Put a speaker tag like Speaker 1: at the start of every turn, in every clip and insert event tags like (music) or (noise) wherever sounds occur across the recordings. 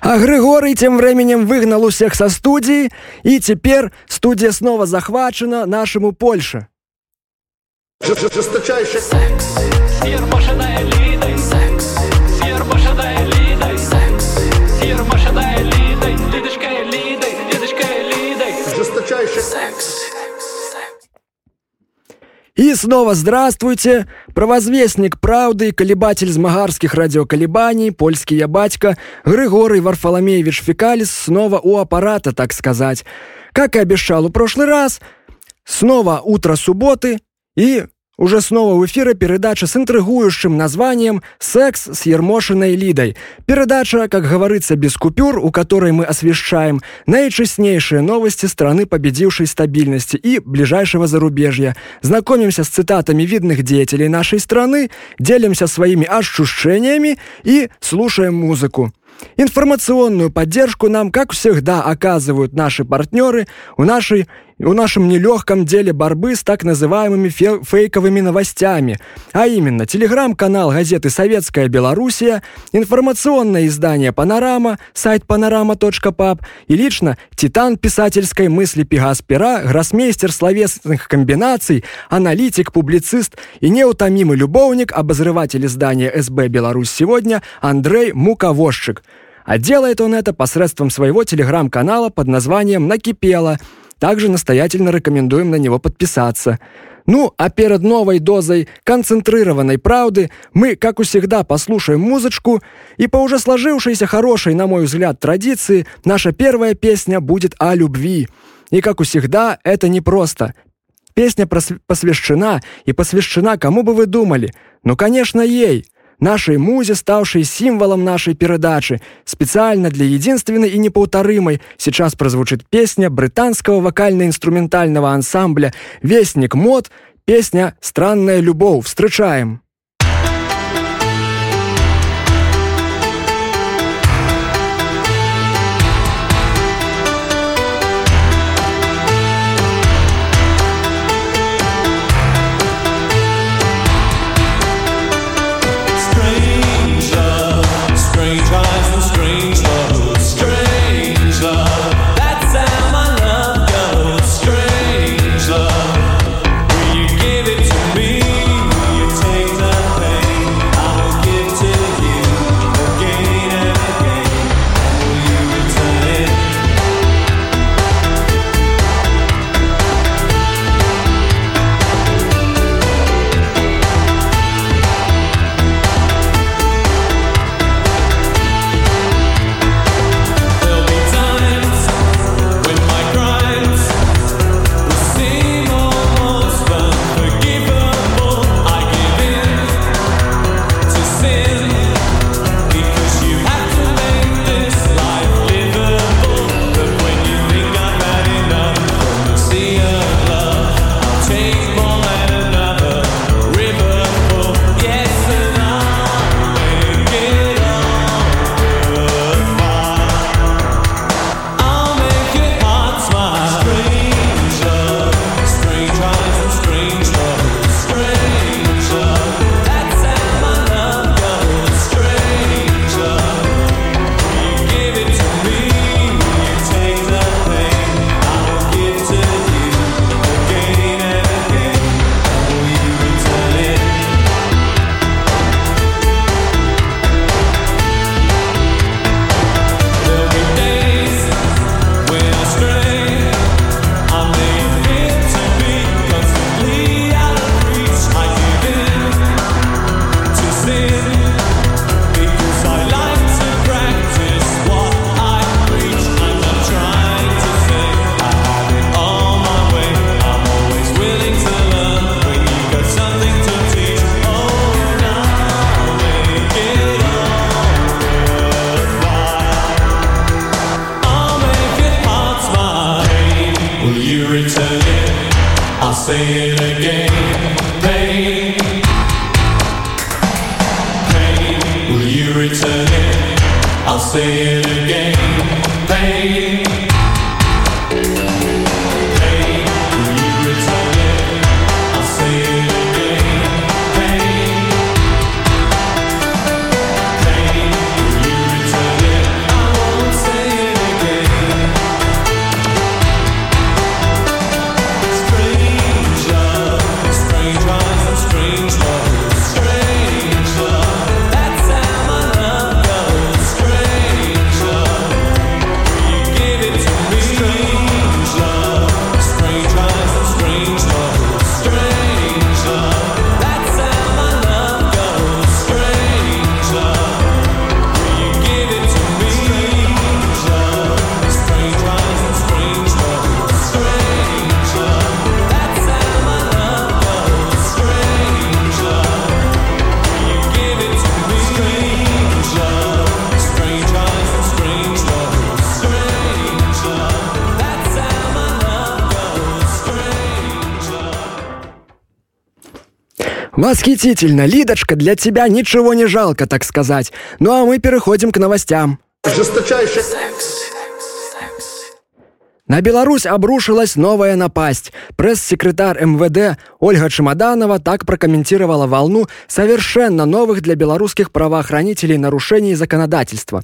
Speaker 1: А Григорий тем временем выгнал у всех со студии, и теперь студия снова захвачена нашему Польше.
Speaker 2: Жесточайший секс. Сир элитой. Секс. Сир. Секс. Лидочка элитой. Лидочка элитой. Жесточайший секс.
Speaker 1: И снова здравствуйте! Правозвестник правды, колебатель змагарских радиоколебаний, польский я батька, Григорий Варфоломеевич Фекалис снова у аппарата, так сказать. Как и обещал в прошлый раз, снова утро субботы и уже снова в эфире передача с интригующим названием «Секс с Ермошиной Лидой». Передача, как говорится, без купюр, у которой мы освещаем наичестнейшие новости страны победившей стабильности и ближайшего зарубежья. Знакомимся с цитатами видных деятелей нашей страны, делимся своими ощущениями и слушаем музыку. Информационную поддержку нам, как всегда, оказывают наши партнеры у нашей у нашем нелегком деле борьбы с так называемыми фейковыми новостями, а именно телеграм-канал газеты «Советская Белоруссия», информационное издание «Панорама», сайт panorama.pub и лично титан писательской мысли Пегас Пера, гроссмейстер словесных комбинаций, аналитик, публицист и неутомимый любовник, обозреватель издания «СБ Беларусь сегодня» Андрей Муковозчик. А делает он это посредством своего телеграм-канала под названием «Накипело», также настоятельно рекомендуем на него подписаться. Ну, а перед новой дозой концентрированной правды мы, как и всегда, послушаем музычку, и по уже сложившейся хорошей, на мой взгляд, традиции, наша первая песня будет о любви. И, как и всегда, это непросто. Песня посвящена, и посвящена кому бы вы думали? Ну, конечно, ей – нашей музе, ставшей символом нашей передачи. Специально для единственной и неповторимой сейчас прозвучит песня британского вокально-инструментального ансамбля «Вестник мод», песня «Странная любовь». Встречаем!
Speaker 2: you return it, I'll say it again. Pain, pain. Will you return it? I'll say it again.
Speaker 1: Восхитительно, Лидочка, для тебя ничего не жалко, так сказать. Ну а мы переходим к новостям.
Speaker 2: Жесточайший
Speaker 1: На Беларусь обрушилась новая напасть. Пресс-секретарь МВД Ольга Чемоданова так прокомментировала волну совершенно новых для белорусских правоохранителей нарушений законодательства.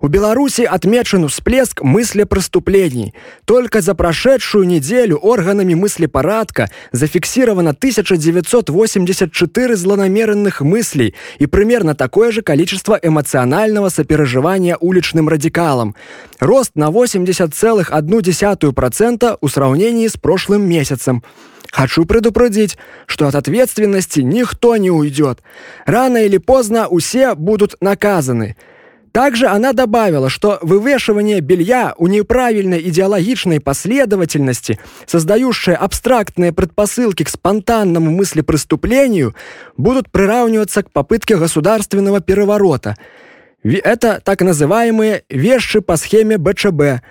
Speaker 1: У Беларуси отмечен всплеск мыслепреступлений. Только за прошедшую неделю органами мыслепорадка зафиксировано 1984 злонамеренных мыслей и примерно такое же количество эмоционального сопереживания уличным радикалам. Рост на 80,1% у сравнении с прошлым месяцем. Хочу предупредить, что от ответственности никто не уйдет. Рано или поздно усе будут наказаны. Также она добавила, что вывешивание белья у неправильной идеологичной последовательности, создающее абстрактные предпосылки к спонтанному мыслепреступлению, будут приравниваться к попытке государственного переворота. Это так называемые вещи по схеме БЧБ.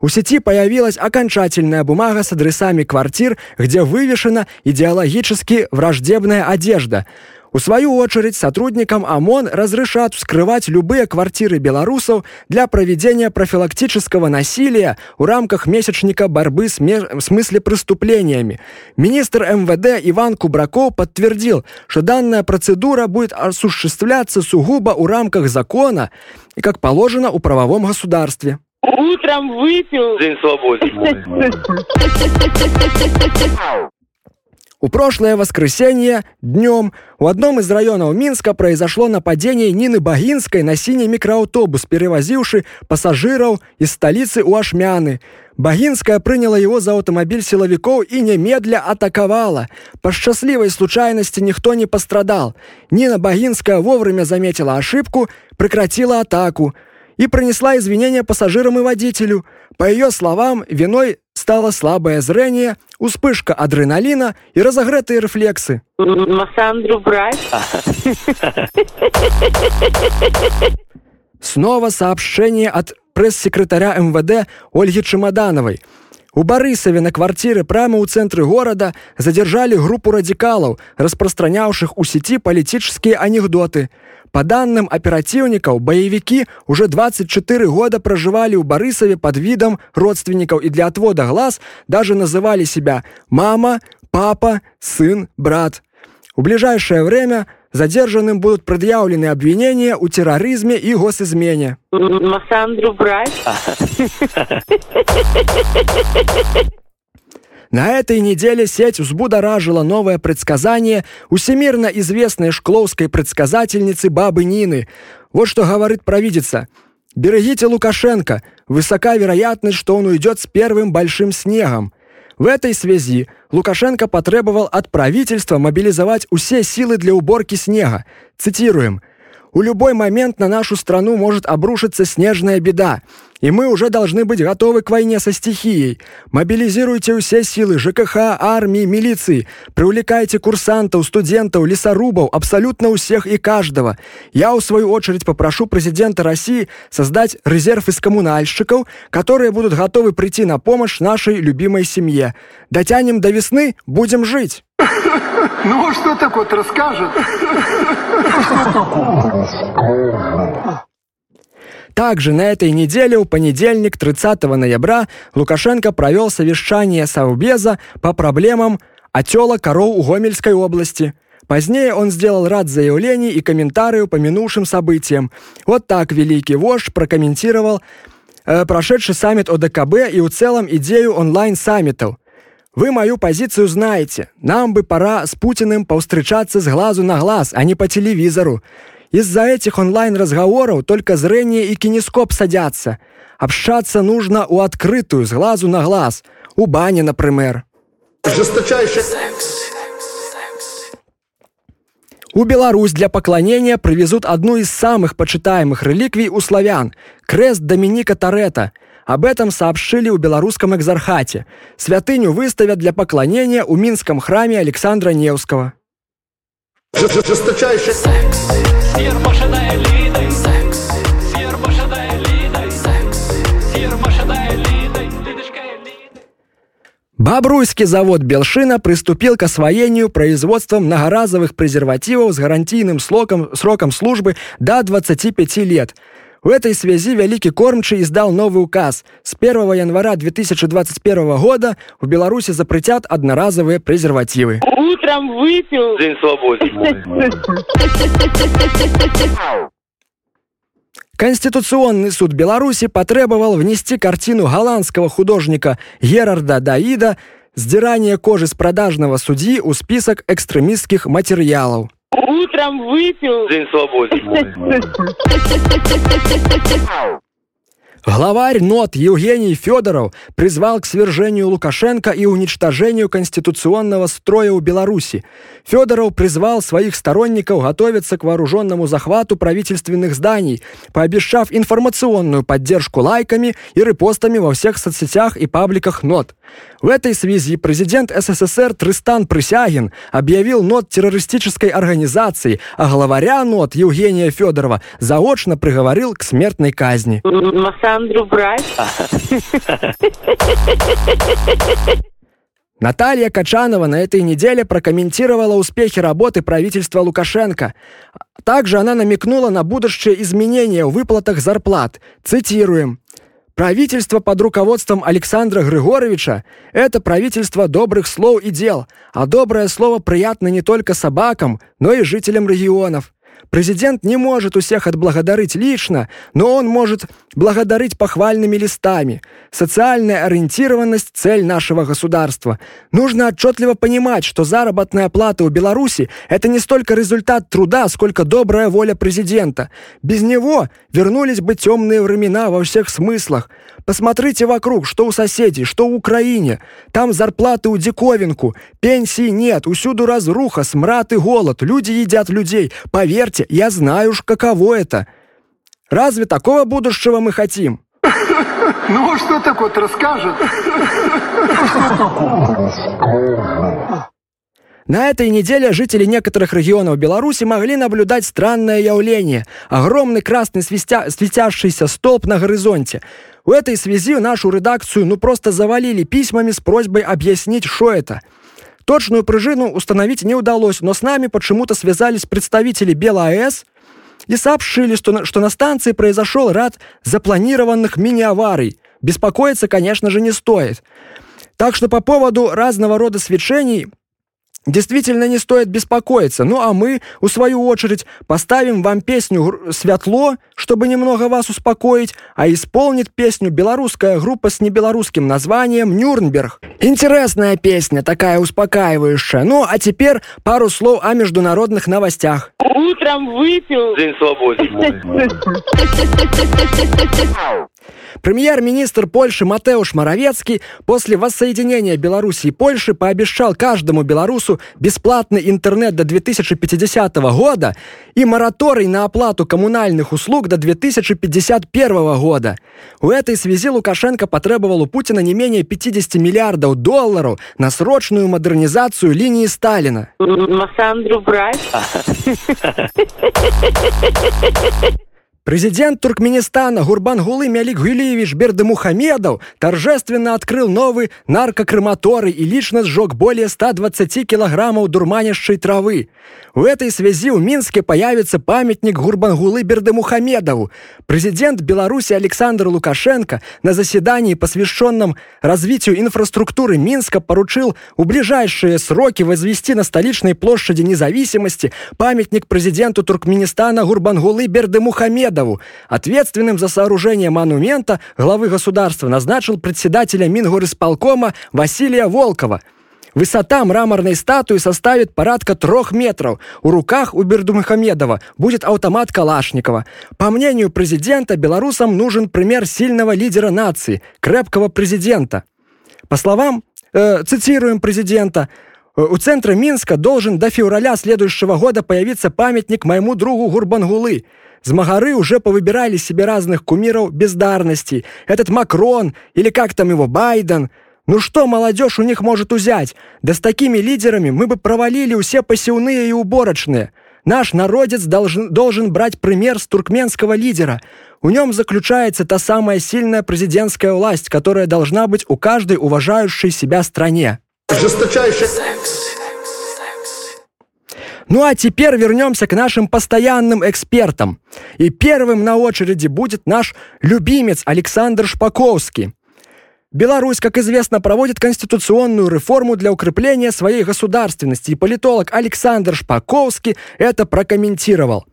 Speaker 1: У сети появилась окончательная бумага с адресами квартир, где вывешена идеологически враждебная одежда – у свою очередь, сотрудникам ОМОН разрешат вскрывать любые квартиры белорусов для проведения профилактического насилия в рамках месячника борьбы с, ме... с мыслепреступлениями. Министр МВД Иван Кубраков подтвердил, что данная процедура будет осуществляться сугубо в рамках закона и как положено у правовом государстве.
Speaker 3: Утром выпил.
Speaker 4: День свободы. (laughs)
Speaker 1: У прошлое воскресенье днем у одном из районов Минска произошло нападение Нины Багинской на синий микроавтобус, перевозивший пассажиров из столицы Уашмяны. Багинская приняла его за автомобиль силовиков и немедля атаковала. По счастливой случайности никто не пострадал. Нина Багинская вовремя заметила ошибку, прекратила атаку и принесла извинения пассажирам и водителю. По ее словам, виной стало слабое зрение, успышка адреналина и разогретые рефлексы.
Speaker 3: Массандру брать.
Speaker 1: Снова сообщение от пресс-секретаря МВД Ольги Чемодановой. У Борисове на квартире прямо у центра города задержали группу радикалов, распространявших у сети политические анекдоты. По данным оперативников, боевики уже 24 года проживали у Борисове под видом родственников и для отвода глаз даже называли себя «мама», «папа», «сын», «брат». В ближайшее время задержанным будут предъявлены обвинения у терроризме и госизмене.
Speaker 3: Массандру брать. (laughs)
Speaker 1: На этой неделе сеть взбудоражила новое предсказание у всемирно известной шкловской предсказательницы бабы Нины. Вот что говорит провидица. «Берегите Лукашенко. Высока вероятность, что он уйдет с первым большим снегом». В этой связи Лукашенко потребовал от правительства мобилизовать все силы для уборки снега. Цитируем. У любой момент на нашу страну может обрушиться снежная беда, и мы уже должны быть готовы к войне со стихией. Мобилизируйте все силы ЖКХ, армии, милиции, привлекайте курсантов, студентов, лесорубов, абсолютно у всех и каждого. Я, в свою очередь, попрошу президента России создать резерв из коммунальщиков, которые будут готовы прийти на помощь нашей любимой семье. Дотянем до весны, будем жить.
Speaker 5: Ну, что такое расскажет?
Speaker 1: Также на этой неделе, в понедельник, 30 ноября, Лукашенко провел совещание Совбеза по проблемам отела коров у Гомельской области. Позднее он сделал ряд заявлений и комментариев по минувшим событиям. Вот так великий вождь прокомментировал э, прошедший саммит ОДКБ и в целом идею онлайн-саммитов. Вы мою позицию знаете. Нам бы пора с Путиным повстречаться с глазу на глаз, а не по телевизору. Из-за этих онлайн-разговоров только зрение и кинескоп садятся. Общаться нужно у открытую, с глазу на глаз. У бани, например.
Speaker 2: Жесточайший
Speaker 1: У Беларусь для поклонения привезут одну из самых почитаемых реликвий у славян – крест Доминика Торетто – об этом сообщили у белорусском экзархате. Святыню выставят для поклонения у Минском храме Александра Невского.
Speaker 2: жесточайший
Speaker 6: секс секс
Speaker 1: Бобруйский завод «Белшина» приступил к освоению производством многоразовых презервативов с гарантийным сроком, сроком службы до 25 лет. В этой связи Великий Кормчий издал новый указ. С 1 января 2021 года в Беларуси запретят одноразовые презервативы.
Speaker 3: Утром выпил.
Speaker 4: День свободы.
Speaker 1: Конституционный суд Беларуси потребовал внести картину голландского художника Герарда Даида «Сдирание кожи с продажного судьи» у список экстремистских материалов.
Speaker 3: Утром выпил.
Speaker 4: День свободы.
Speaker 1: Главарь НОТ Евгений Федоров призвал к свержению Лукашенко и уничтожению конституционного строя у Беларуси. Федоров призвал своих сторонников готовиться к вооруженному захвату правительственных зданий, пообещав информационную поддержку лайками и репостами во всех соцсетях и пабликах НОТ. В этой связи президент СССР Тристан Присягин объявил НОТ террористической организацией, а главаря НОТ Евгения Федорова заочно приговорил к смертной казни.
Speaker 3: Массандру брать. (laughs)
Speaker 1: Наталья Качанова на этой неделе прокомментировала успехи работы правительства Лукашенко. Также она намекнула на будущее изменения в выплатах зарплат. Цитируем. Правительство под руководством Александра Григоровича – это правительство добрых слов и дел, а доброе слово приятно не только собакам, но и жителям регионов. Президент не может у всех отблагодарить лично, но он может благодарить похвальными листами. Социальная ориентированность – цель нашего государства. Нужно отчетливо понимать, что заработная плата у Беларуси – это не столько результат труда, сколько добрая воля президента. Без него вернулись бы темные времена во всех смыслах. Посмотрите вокруг, что у соседей, что в Украине. Там зарплаты у диковинку, пенсии нет, усюду разруха, смрад и голод, люди едят людей. Поверьте, я знаю уж, каково это. Разве такого будущего мы хотим? (laughs)
Speaker 5: Ну, что так вот расскажет?
Speaker 1: На этой неделе жители некоторых регионов Беларуси могли наблюдать странное явление – огромный красный свистя... светящийся столб на горизонте. В этой связи нашу редакцию ну просто завалили письмами с просьбой объяснить, что это. Точную пружину установить не удалось, но с нами почему-то связались представители БелАЭС и сообщили, что на, что на станции произошел ряд запланированных мини-аварий. Беспокоиться, конечно же, не стоит. Так что по поводу разного рода свечений действительно не стоит беспокоиться. Ну а мы, в свою очередь, поставим вам песню «Светло», чтобы немного вас успокоить, а исполнит песню белорусская группа с небелорусским названием «Нюрнберг». Интересная песня, такая успокаивающая. Ну а теперь пару слов о международных новостях.
Speaker 3: Утром выпил.
Speaker 4: День свободы. (laughs)
Speaker 1: Премьер-министр Польши Матеуш Моровецкий после воссоединения Беларуси и Польши пообещал каждому белорусу бесплатный интернет до 2050 года и мораторий на оплату коммунальных услуг до 2051 года. В этой связи Лукашенко потребовал у Путина не менее 50 миллиардов долларов на срочную модернизацию линии Сталина.
Speaker 3: Массандру брать. (laughs)
Speaker 1: Президент Туркменистана Гурбангулы Мялик Гулиевич Бердымухамедов торжественно открыл новый наркокрематорий и лично сжег более 120 килограммов дурманящей травы. В этой связи в Минске появится памятник Гурбангулы Бердымухамедову. Президент Беларуси Александр Лукашенко на заседании, посвященном развитию инфраструктуры Минска, поручил в ближайшие сроки возвести на столичной площади независимости памятник президенту Туркменистана Гурбангулы Бердымухамедову Ахмедову. Ответственным за сооружение монумента главы государства назначил председателя Мингорисполкома Василия Волкова. Высота мраморной статуи составит порядка трех метров. У руках у Бердумахамедова будет автомат Калашникова. По мнению президента, белорусам нужен пример сильного лидера нации, крепкого президента. По словам, э, цитируем президента, «Э, у центра Минска должен до февраля следующего года появиться памятник моему другу Гурбангулы. Змагары уже повыбирали себе разных кумиров бездарности. Этот Макрон или как там его, Байден. Ну что молодежь у них может взять? Да с такими лидерами мы бы провалили все посевные и уборочные. Наш народец должен, должен брать пример с туркменского лидера. В нем заключается та самая сильная президентская власть, которая должна быть у каждой уважающей себя стране.
Speaker 5: Жесточайший
Speaker 1: Ну а теперь вернемся к нашим постоянным экспертам. И первым на очереди будет наш любимец Александр Шпаковский. Беларусь, как известно, проводит конституционную реформу для укрепления своей государственности, и политолог Александр Шпаковский это прокомментировал.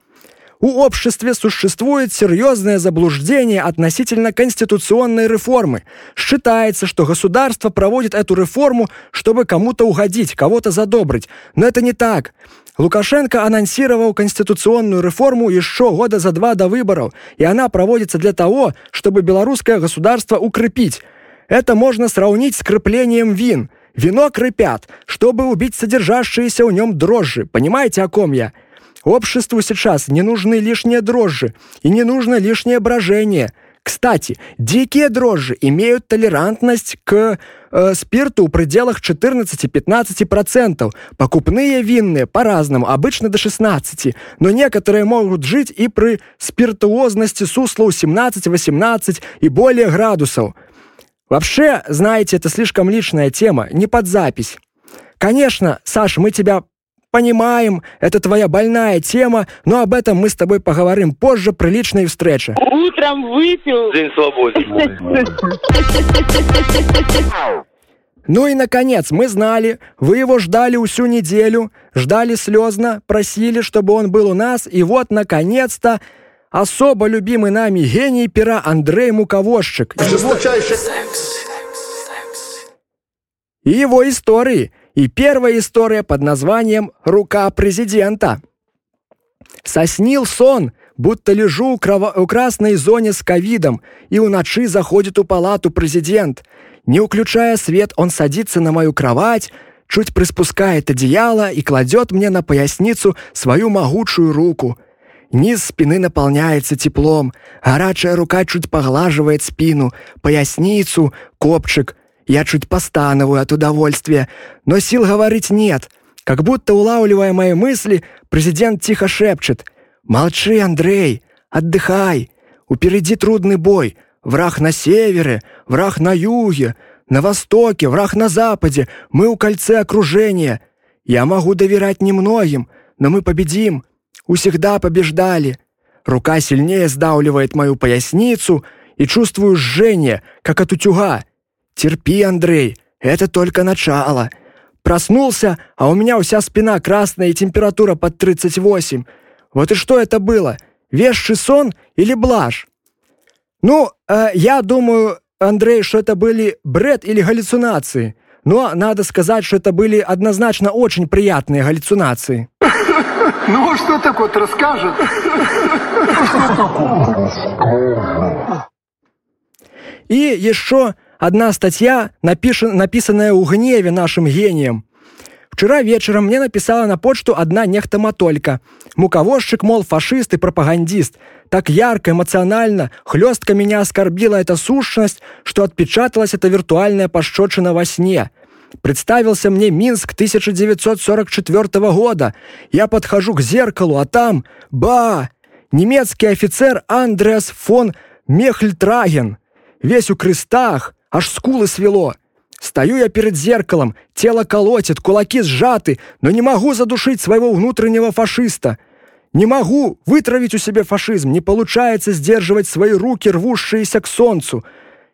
Speaker 1: У обществе существует серьезное заблуждение относительно конституционной реформы. Считается, что государство проводит эту реформу, чтобы кому-то угодить, кого-то задобрить. Но это не так. Лукашенко анонсировал конституционную реформу еще года за два до выборов, и она проводится для того, чтобы белорусское государство укрепить. Это можно сравнить с креплением вин. Вино крепят, чтобы убить содержащиеся в нем дрожжи. Понимаете, о ком я? Обществу сейчас не нужны лишние дрожжи и не нужно лишнее брожение. Кстати, дикие дрожжи имеют толерантность к э, спирту в пределах 14-15%. Покупные винные по-разному, обычно до 16%, но некоторые могут жить и при спиртуозности сусла 17-18 и более градусов. Вообще, знаете, это слишком личная тема, не под запись. Конечно, Саш, мы тебя понимаем, это твоя больная тема, но об этом мы с тобой поговорим позже при личной встрече.
Speaker 3: Утром выпил.
Speaker 4: День свободен.
Speaker 1: Ну и, наконец, мы знали, вы его ждали всю неделю, ждали слезно, просили, чтобы он был у нас, и вот, наконец-то, особо любимый нами гений пера Андрей Муковозчик.
Speaker 5: жесточайший
Speaker 1: и его истории. И первая история под названием «Рука президента». Соснил сон, будто лежу у, крова- у красной зоне с ковидом, и у ночи заходит у палату президент. Не уключая свет, он садится на мою кровать, чуть приспускает одеяло и кладет мне на поясницу свою могучую руку. Низ спины наполняется теплом, горячая рука чуть поглаживает спину, поясницу, копчик. Я чуть постановую от удовольствия, но сил говорить нет. Как будто улавливая мои мысли, президент тихо шепчет. «Молчи, Андрей, отдыхай. Упереди трудный бой. Враг на севере, враг на юге, на востоке, враг на западе. Мы у кольце окружения. Я могу доверять немногим, но мы победим. Усегда побеждали». Рука сильнее сдавливает мою поясницу и чувствую жжение, как от утюга. Терпи, Андрей, это только начало. Проснулся, а у меня вся спина красная и температура под 38. Вот и что это было? Вещий сон или блажь? Ну, э, я думаю, Андрей, что это были бред или галлюцинации. Но надо сказать, что это были однозначно очень приятные галлюцинации. (laughs)
Speaker 5: Ну, а что так вот расскажет? (laughs)
Speaker 1: И еще одна статья, напишен, написанная у гневе нашим гением. Вчера вечером мне написала на почту одна нехта Матолька. Муковозчик, мол, фашист и пропагандист. Так ярко, эмоционально, хлестко меня оскорбила эта сущность, что отпечаталась эта виртуальная пощечина во сне. Представился мне Минск 1944 года. Я подхожу к зеркалу, а там, ба, немецкий офицер Андреас фон Мехльтраген. Весь у крестах, аж скулы свело. Стою я перед зеркалом, тело колотит, кулаки сжаты, но не могу задушить своего внутреннего фашиста. Не могу вытравить у себя фашизм, не получается сдерживать свои руки, рвущиеся к солнцу.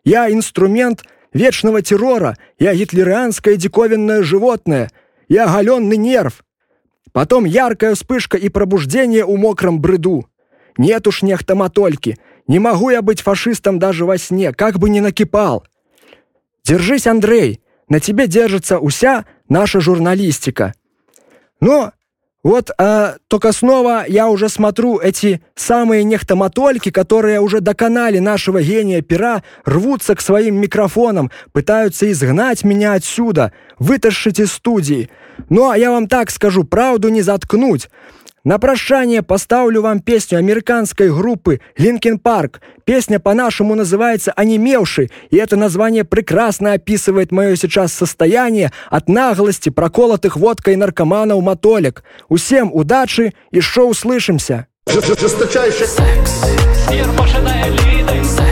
Speaker 1: Я инструмент вечного террора, я гитлерианское диковинное животное, я оголенный нерв. Потом яркая вспышка и пробуждение у мокром бреду. Нет уж нехтоматольки, не могу я быть фашистом даже во сне, как бы ни накипал. Держись, Андрей, на тебе держится уся наша журналистика. Но вот э, только снова я уже смотрю эти самые нехтоматольки, которые уже до канале нашего гения пера рвутся к своим микрофонам, пытаются изгнать меня отсюда, вытащить из студии. Ну, а я вам так скажу, правду не заткнуть. На прощание поставлю вам песню американской группы Linkin Park. Песня по-нашему называется «Онемевший», и это название прекрасно описывает мое сейчас состояние от наглости проколотых водкой наркоманов мотолек. Усем удачи и шоу услышимся!
Speaker 6: Лидой Секс